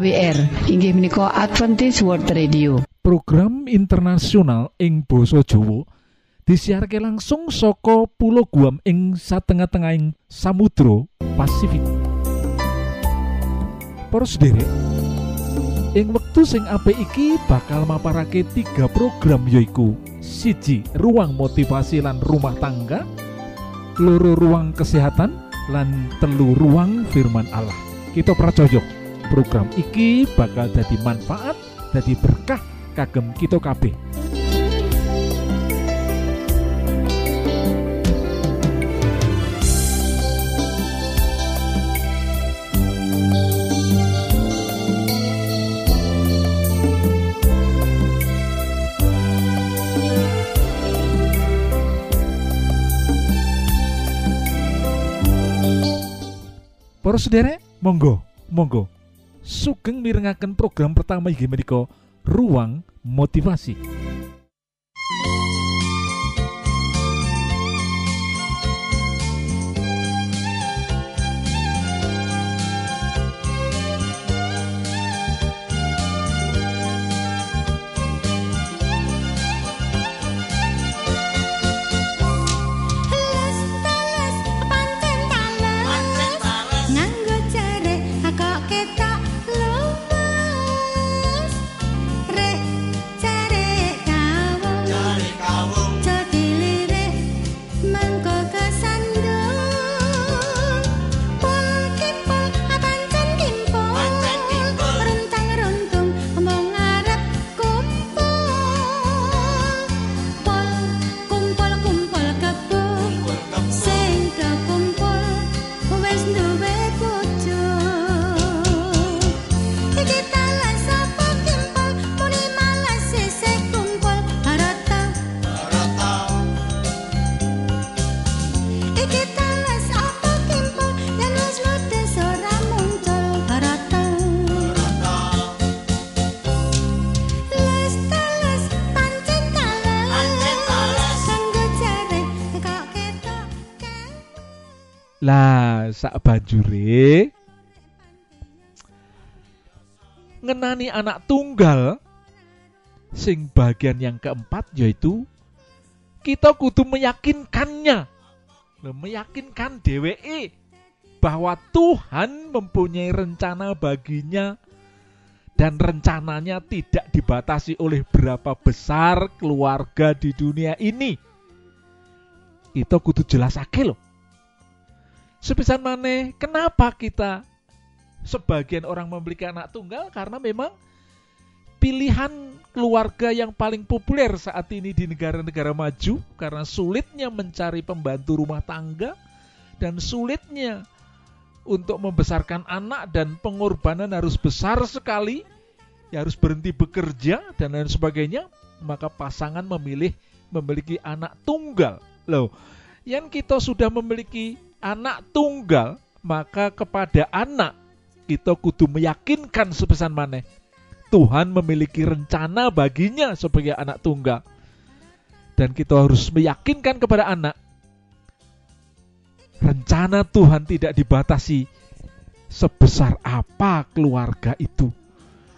AWR inggih menika Adventist World Radio. Program internasional ing Boso Jowo disiharke langsung soko pulau Guam ing satengah-tengahing Samudro Pasifik. Poros derek ing wektu sing apik iki bakal maparake tiga program yoiku siji ruang motivasi lan rumah tangga loro ruang kesehatan lan telu ruang firman Allah. Kita percaya program iki bakal jadi manfaat jadi berkah kagem kita kabeh Para monggo, monggo. Sugeng mirengaken program pertama inggih menika Ruang Motivasi. Sak banjure ngenani anak tunggal sing bagian yang keempat yaitu kita kudu meyakinkannya meyakinkan DWE bahwa Tuhan mempunyai rencana baginya dan rencananya tidak dibatasi oleh berapa besar keluarga di dunia ini. Kita kudu jelasake loh. Sepisan maneh, kenapa kita sebagian orang memiliki anak tunggal? Karena memang pilihan keluarga yang paling populer saat ini di negara-negara maju karena sulitnya mencari pembantu rumah tangga dan sulitnya untuk membesarkan anak dan pengorbanan harus besar sekali ya harus berhenti bekerja dan lain sebagainya maka pasangan memilih memiliki anak tunggal. Loh yang kita sudah memiliki anak tunggal maka kepada anak kita kudu meyakinkan sepesan maneh. Tuhan memiliki rencana baginya sebagai anak tunggal. Dan kita harus meyakinkan kepada anak rencana Tuhan tidak dibatasi sebesar apa keluarga itu.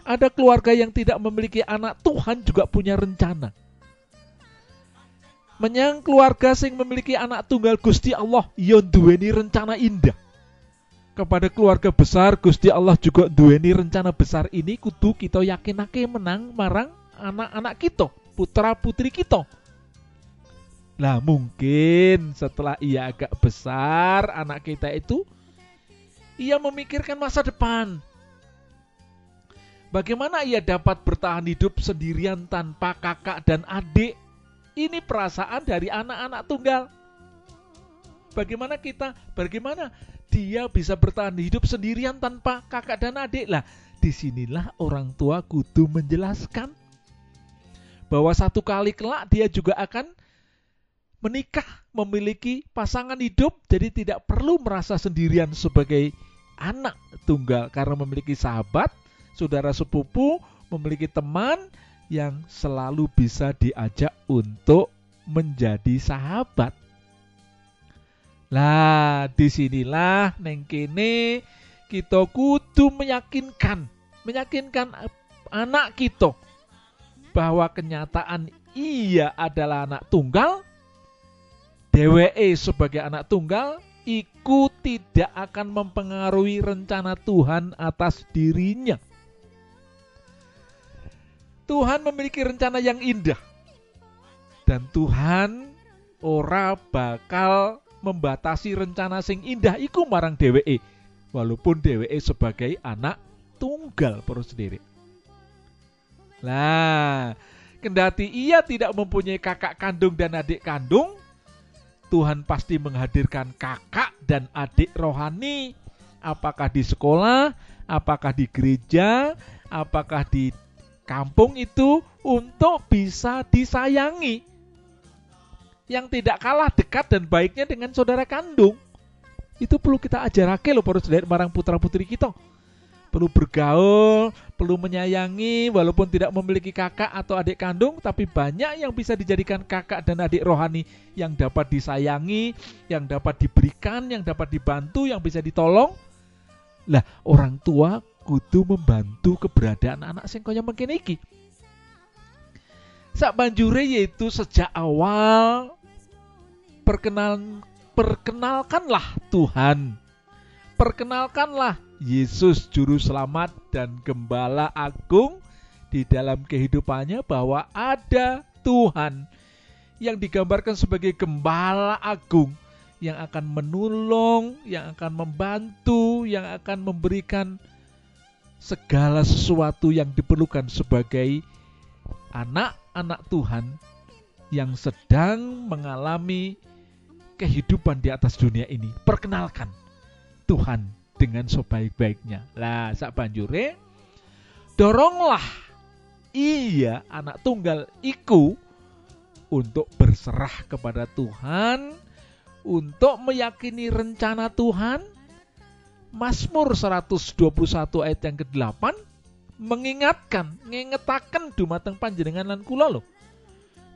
Ada keluarga yang tidak memiliki anak Tuhan juga punya rencana menyang keluarga sing memiliki anak tunggal Gusti Allah yon duweni rencana indah. Kepada keluarga besar Gusti Allah juga duweni rencana besar ini kudu kita yakinake menang marang anak-anak kita putra putri kita. Lah mungkin setelah ia agak besar anak kita itu ia memikirkan masa depan. Bagaimana ia dapat bertahan hidup sendirian tanpa kakak dan adik Ini perasaan dari anak-anak tunggal. Bagaimana kita, bagaimana dia bisa bertahan hidup sendirian tanpa kakak dan adik lah. Di sinilah orang tua kudu menjelaskan bahwa satu kali kelak dia juga akan menikah, memiliki pasangan hidup, jadi tidak perlu merasa sendirian sebagai anak tunggal karena memiliki sahabat, saudara sepupu, memiliki teman yang selalu bisa diajak untuk menjadi sahabat. Lah, di sinilah neng kene kita kudu meyakinkan, meyakinkan anak kita bahwa kenyataan ia adalah anak tunggal, DWE sebagai anak tunggal, iku tidak akan mempengaruhi rencana Tuhan atas dirinya. Tuhan memiliki rencana yang indah. Dan Tuhan ora bakal membatasi rencana sing indah iku marang DWE. Walaupun DWE sebagai anak tunggal perlu sendiri. Lah, kendati ia tidak mempunyai kakak kandung dan adik kandung, Tuhan pasti menghadirkan kakak dan adik rohani, apakah di sekolah, apakah di gereja, apakah di kampung itu untuk bisa disayangi. Yang tidak kalah dekat dan baiknya dengan saudara kandung. Itu perlu kita ajarake loh para saudara marang putra putri kita perlu bergaul, perlu menyayangi, walaupun tidak memiliki kakak atau adik kandung, tapi banyak yang bisa dijadikan kakak dan adik rohani yang dapat disayangi, yang dapat diberikan, yang dapat dibantu, yang bisa ditolong. Lah, orang tua kudu membantu keberadaan anak sing kaya mungkin iki. Sak banjure yaitu sejak awal perkenal perkenalkanlah Tuhan. Perkenalkanlah Yesus juru selamat dan gembala agung di dalam kehidupannya bahwa ada Tuhan yang digambarkan sebagai gembala agung yang akan menolong, yang akan membantu, yang akan memberikan segala sesuatu yang diperlukan sebagai anak-anak Tuhan yang sedang mengalami kehidupan di atas dunia ini. Perkenalkan Tuhan dengan sebaik-baiknya. Lah, sak banjure doronglah iya anak tunggal iku untuk berserah kepada Tuhan, untuk meyakini rencana Tuhan. Mazmur 121 ayat yang ke-8 mengingatkan, ngengetaken dumateng panjenengan lan kula loh.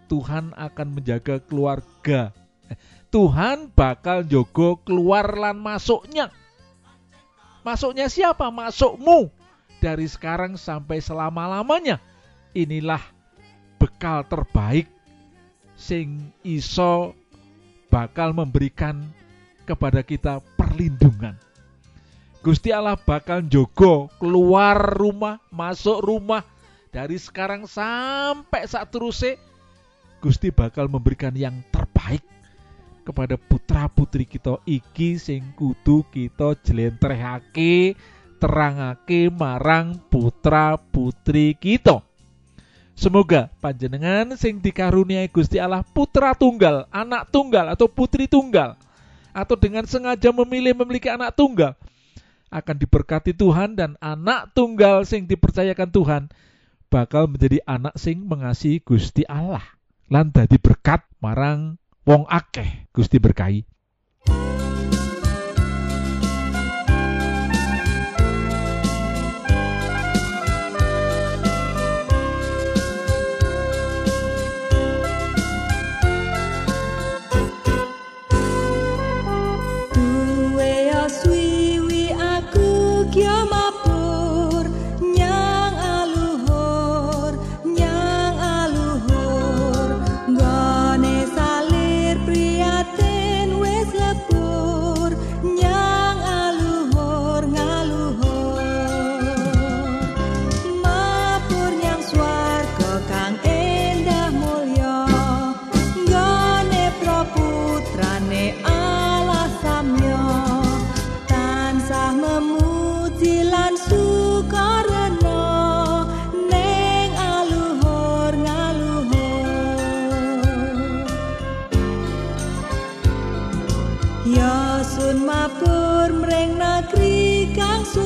Tuhan akan menjaga keluarga. Eh, Tuhan bakal jogo keluar lan masuknya Masuknya siapa? Masukmu. Dari sekarang sampai selama-lamanya. Inilah bekal terbaik sing iso bakal memberikan kepada kita perlindungan. Gusti Allah bakal jogo keluar rumah, masuk rumah dari sekarang sampai saat terusnya Gusti bakal memberikan yang terbaik kepada putra putri kita iki sing kudu kita jlentrehake terangake marang putra putri kita. Semoga panjenengan sing dikaruniai Gusti Allah putra tunggal, anak tunggal atau putri tunggal atau dengan sengaja memilih memiliki anak tunggal akan diberkati Tuhan dan anak tunggal sing dipercayakan Tuhan bakal menjadi anak sing mengasihi Gusti Allah. Lan dadi berkat marang wong akeh. Gusti berkahi caso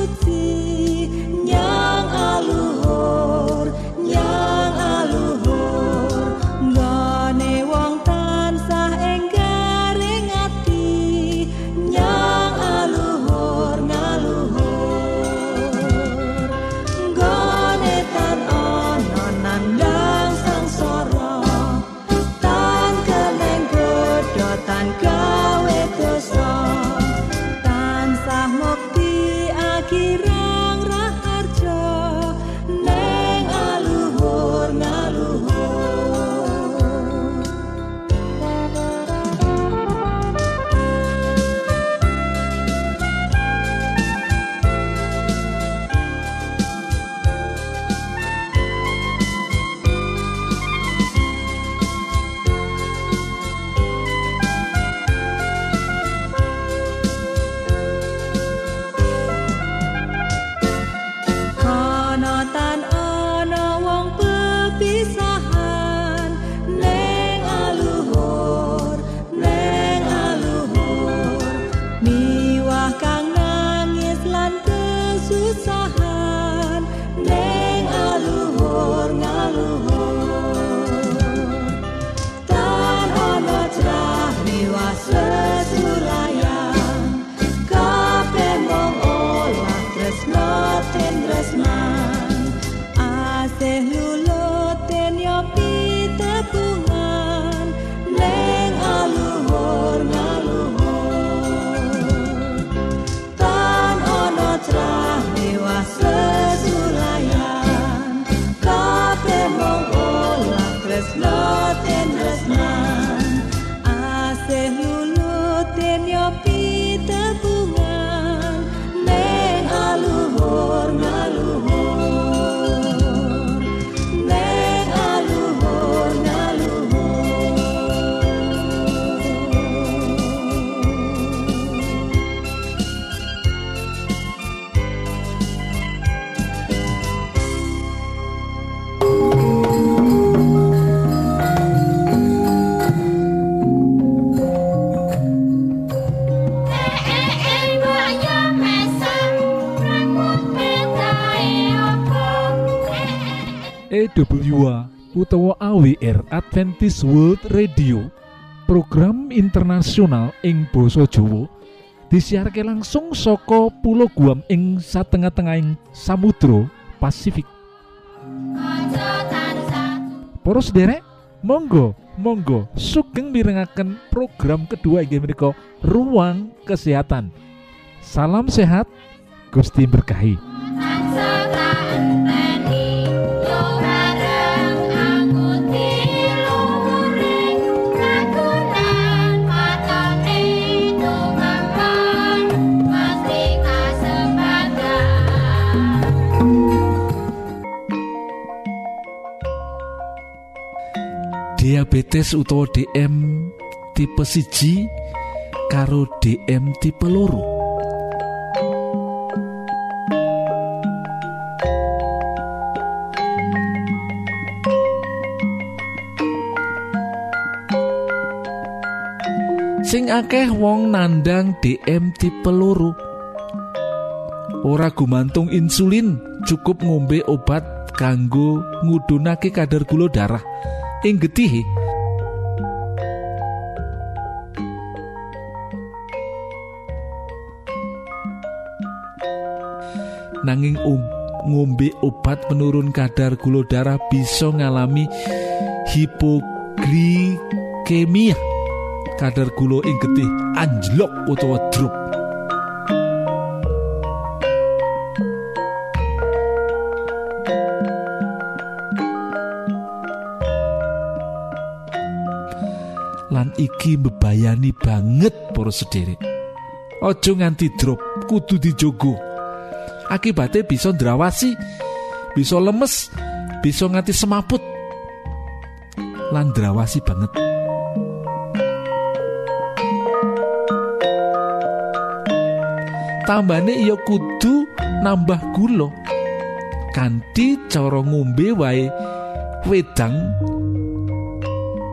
utawa AWR Adventist World Radio program internasional ing basa Jawa disiarke langsung saka Pulau Guam ing satengah-tengahing Samudra Pasifik. Para sederek monggo monggo sugeng mirengaken program kedua inggih Ruang Kesehatan. Salam sehat Gusti berkahi diabetes utawa DM tipe siji karo DM tipe loro. Sing akeh wong nandang DM tipe loro. Ora gumantung insulin cukup ngombe obat kanggo ngudunake kadar gula darah ing getihe nanging um, ngombe obat penurun kadar gula darah bisa ngalami hipoglikemia kadar gula ing getih anjlok utawa drop iki mbebayani banget para sederek ojo nganti drop kudu dijogo. Akibatnya bisa ndrawasi bisa lemes bisa nganti semaput. Lan ndrawasi banget. Tambane iya kudu nambah gula. Kanthi cara ngombe wae wedang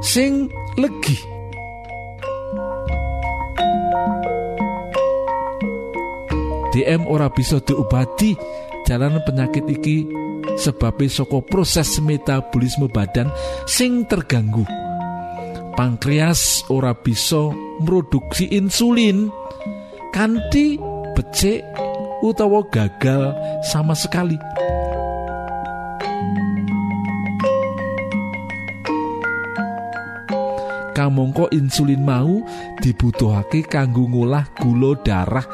sing legi DM ora bisa diobati jalanan penyakit iki sebabnya saka proses metabolisme badan sing terganggu. Pankreas ora bisa produksi insulin kanthi becik utawa gagal sama sekali. Kamangka insulin mau dibutuhake kanggo ngolah gula darah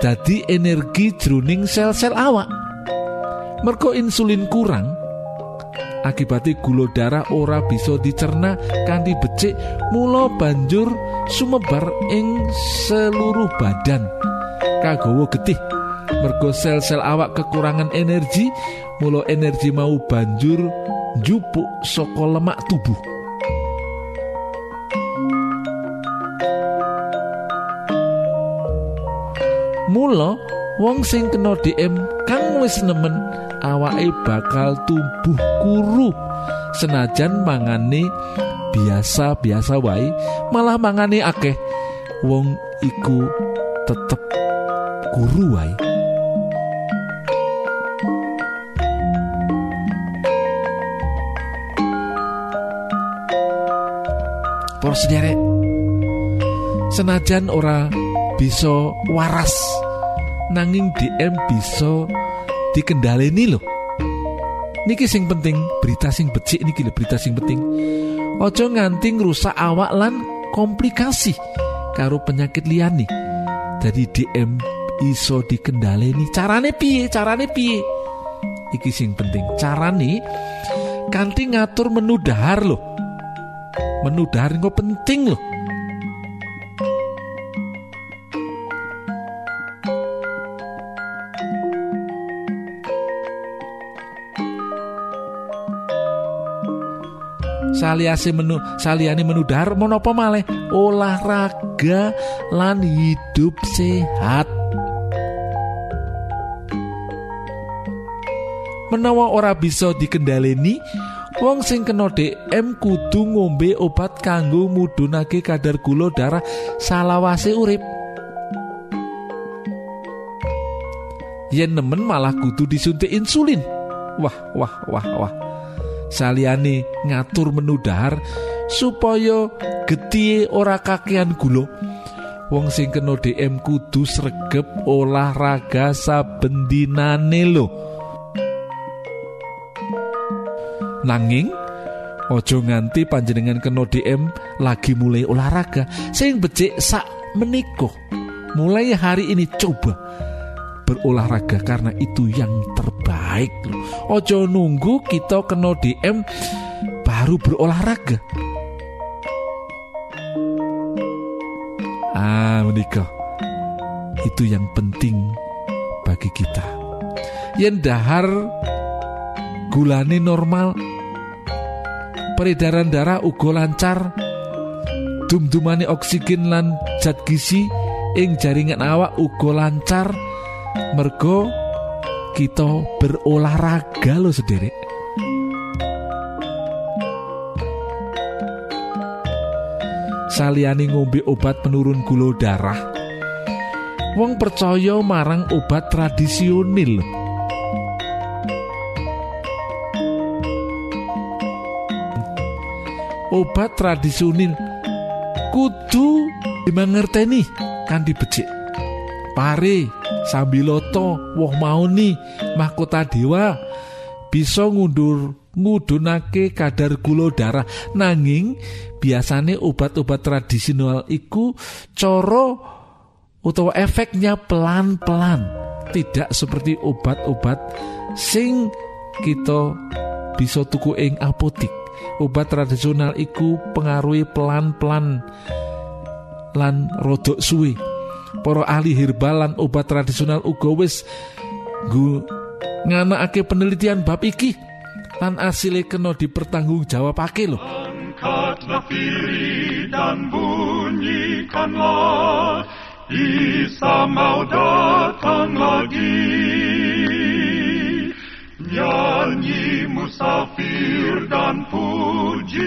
dadi energi jroning sel-sel awak. Merko insulin kurang akibatnya gula darah ora bisa dicerna kanthi becik mula banjur sumebar ing seluruh badan. Kagawa getih mergo sel-sel awak kekurangan energi mula energi mau banjur njupuk saka lemak tubuh Mula wong sing kena DM kang wis nemen awake bakal tumbuh kuru senajan mangane biasa-biasa wae malah mangane akeh. Wong iku tetep kuru wae. Senajan ora bisa waras nanging DM bisa dikendaleni loh niki sing penting berita sing becik niki lho berita sing penting. Ojo nganti ngrusak awak lan komplikasi karo penyakit liyane. Jadi DM iso dikendaleni. Carane piye? Carane piye? Iki sing penting. Carane kanthi ngatur menu dahar loh menu dahar penting loh saliase menu saliyane menu dahar menapa malih? Olahraga lan hidup sehat. Menawa ora bisa dikendaleni wong sing kena DM kudu ngombe obat kanggo mudhunake kadar gula darah salawase urip. Yen nemen malah kudu disuntik insulin. Wah wah wah wah saliyane ngatur menu dahar supaya getih ora kakean gula. Wong sing kena DM kudu sregep olahraga saben lho. Nanging ojo nganti panjenengan kena DM lagi mulai olahraga sing becik sak meniko mulai hari ini coba berolahraga karena itu yang terbaik loh. Ojo nunggu kita kena DM baru berolahraga. Ah, menikah. Itu yang penting bagi kita. Yen dahar gulane normal, peredaran darah uga lancar, dum-dumane oksigen lan zat gizi ing jaringan awak uga lancar mergo kita berolahraga lo sendiri saliyane ngombe obat penurun gula darah. Wong percaya marang obat tradisional. Obat tradisional kudu dimangerteni kan dibecik pare sambiloto woh mauni mahkota dewa bisa ngundur ngudunake kadar gula darah. Nanging biasane obat-obat tradisional iku coro utawa efeknya pelan-pelan. Tidak seperti obat-obat sing kita bisa tuku ing apotik. Obat tradisional iku pengaruhi pelan-pelan lan rodok suwe para ahli herbal lan obat tradisional uga wis nganakake penelitian bab iki lan asile kena dipertanggungjawabake lho. Angkatlah diri dan bunyikanlah Isa mau datang lagi. Nyanyi musafir dan pujikanlah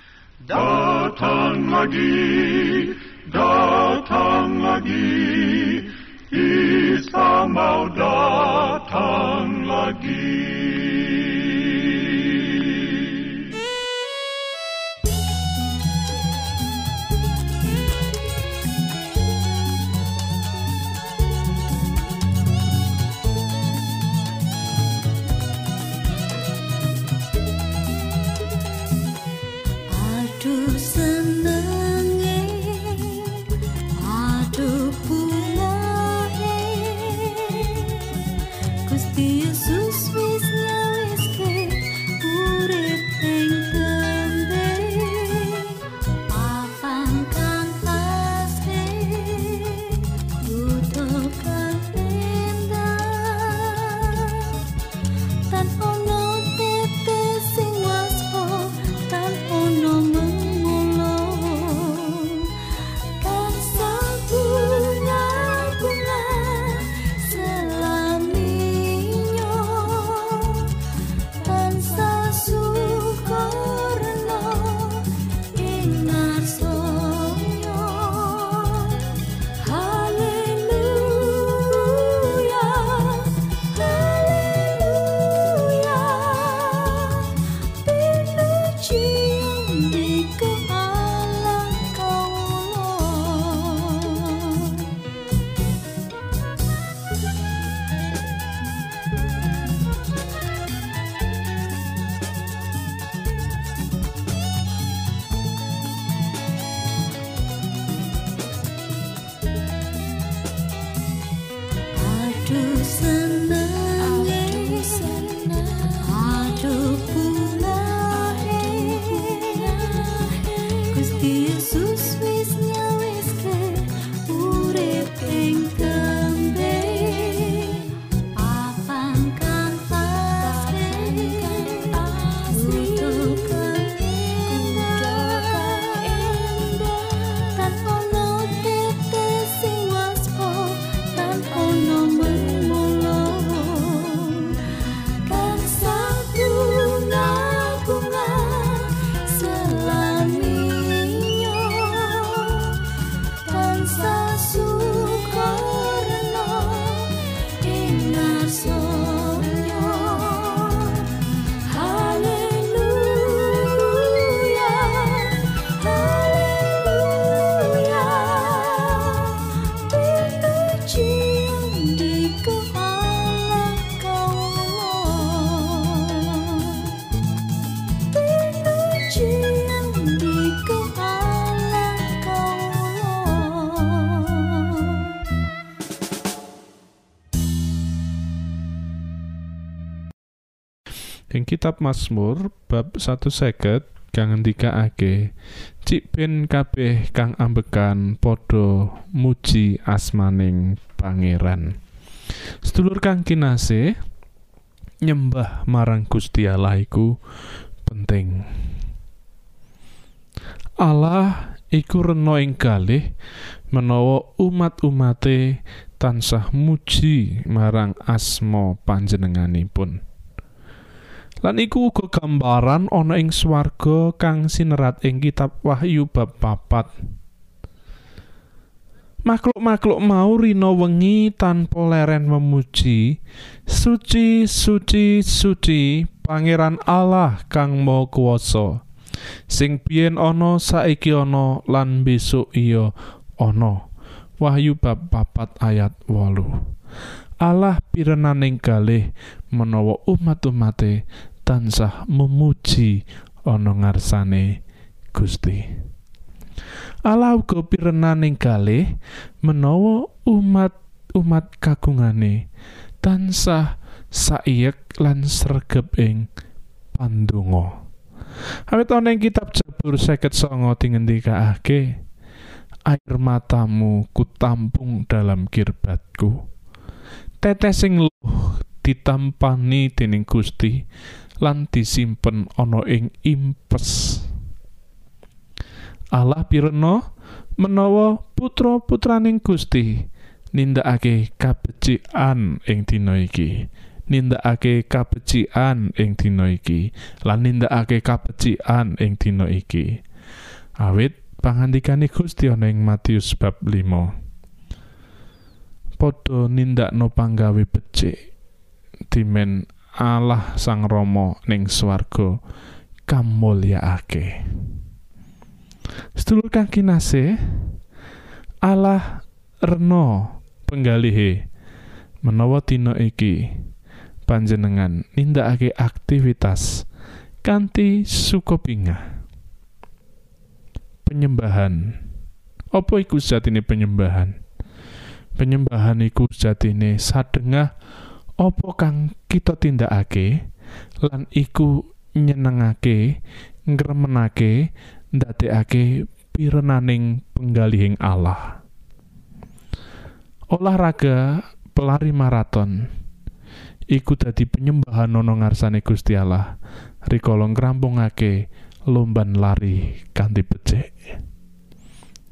Datang lagi, datang lagi, Isa mau datang lagi. in my Ing kitab Mazmur bab 1 seket kang ngendikake Cik ben kabeh kang ambekan padha muji asmaning pangeran. Sedulur kang kinasih nyembah marang Gusti Allah iku penting. Allah iku rena ing kalih menawa umat-umate tansah muji marang asma panjenenganipun. Lan iku uga gambaran ana ing swarga kang sinerat ing kitab Wahyu bab papat. Makhluk-makhluk mau rina wengi tanpa leren memuji, suci, suci, suci, Pangeran Allah kang Maha Kuwasa. Sing biyen ana saiki ana lan besok iya ana. Wahyu bab papat ayat 8. Allah pirenaning kalih menawa umat-umate tansah memuji ana ngarsane Gusti. Allah uga pirenaning kalih menawa umat-umat kagungane tansah saiyek lan sregep ing pandonga. Awit ana ing kitab Jabur 59 dingendikake air matamu kutampung dalam kirbatku tetesing luh ditampani dening Gusti lan disimpen ana ing impes. Allah pirena menawa putra-putraning Gusti nindakake kabecikan ing dina iki. Nindakake kabecikan ing dina iki lan nindakake kabecikan ing dina iki. Awit pangandikane Gusti ana ing Matius bab 5 padha nindakno panggawe becik dimen Allah Sang Rama ning swarga kamulyaake Sedulur kang kinasih Allah rena penggalihe. Menawa dina iki panjenengan nindakake aktivitas kanthi sukopingah penyembahan. Apa iku sejatine penyembahan? Penyembahan iku sejatine sadengah apa kang kita tindakake? Lan iku nyenengake ngremenake ndadekake pirenaning penggalihing Allah. Olahraga pelari maraton. Iku dadi penyembahan ana ngarsane Gusti Allah. Rikala ngrampungake lomban lari kanthi becik.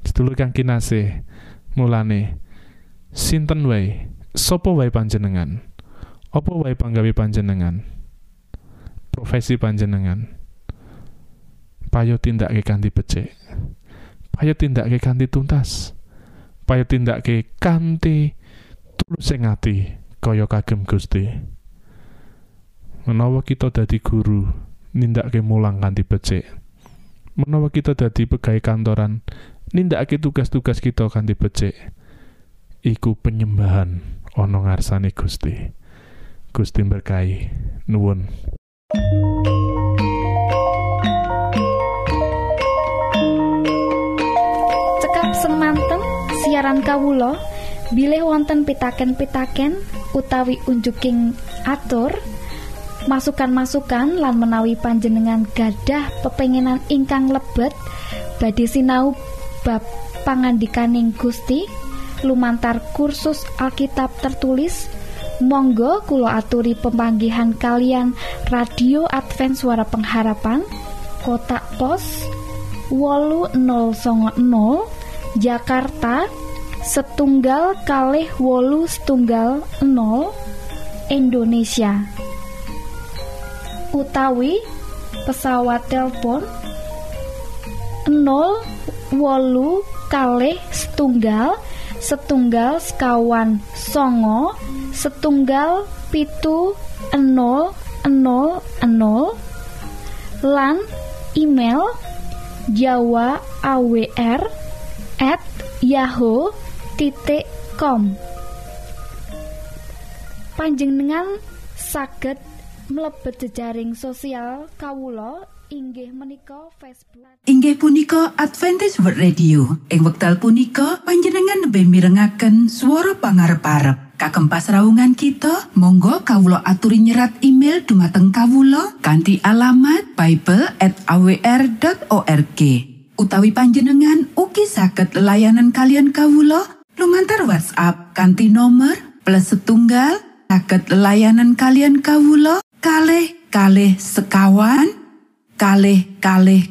Sedulur kang kinasih mulane sinten wae? Sapa wae panjenengan apa wae panggawe panjenengan? Profesi panjenengan. Payo tindake kanthi becik. Payo tindake kanthi tuntas. Payo tindake kanthi tulus ing ati kaya kagem Gusti. Menawa kita dadi guru nindakake mulang kanthi becik. Menawa kita dadi pegawai kantoran nindakake tugas-tugas kita kanthi becik. Iku penyembahan ana ngarsane Gusti Gusti berkahi nuwun. Cekap semanten siaran kawulo bilih wonten pitaken-pitaken utawi unjuking atur masukan-masukan lan menawi panjenengan gadah pepenginan ingkang lebet badhe sinau bab pangandikaning Gusti. Lumantar kursus Alkitab tertulis Monggo kulo aturi pemanggihan kalian radio Advent suara pengharapan kotak pos wolu 000 Jakarta setunggal kalih wolu setunggal 0 Indonesia. Utawi pesawat telepon 0 wolu kalih setunggal setunggal sekawan songo setunggal pitu enol enol enol. Lan email jawa awr at yahoo titik com. Panjenengan saged mlebet jejaring sosial kawulo inggih menika Facebook. Inggih punika Adventist World Radio. Ing wekdal punika panjenengan lebih mirengaken suara pangarep-arep. Kagem kita monggo kawulo aturi nyerat email dumateng kawulo kanthi alamat Bible at awr.org utawi panjenengan ugi saged layanan kalian kawulo lumantar WhatsApp kanthi nomor plus setunggal saged layanan kalian kawulo kalih kalih sekawan kalih kalih kalih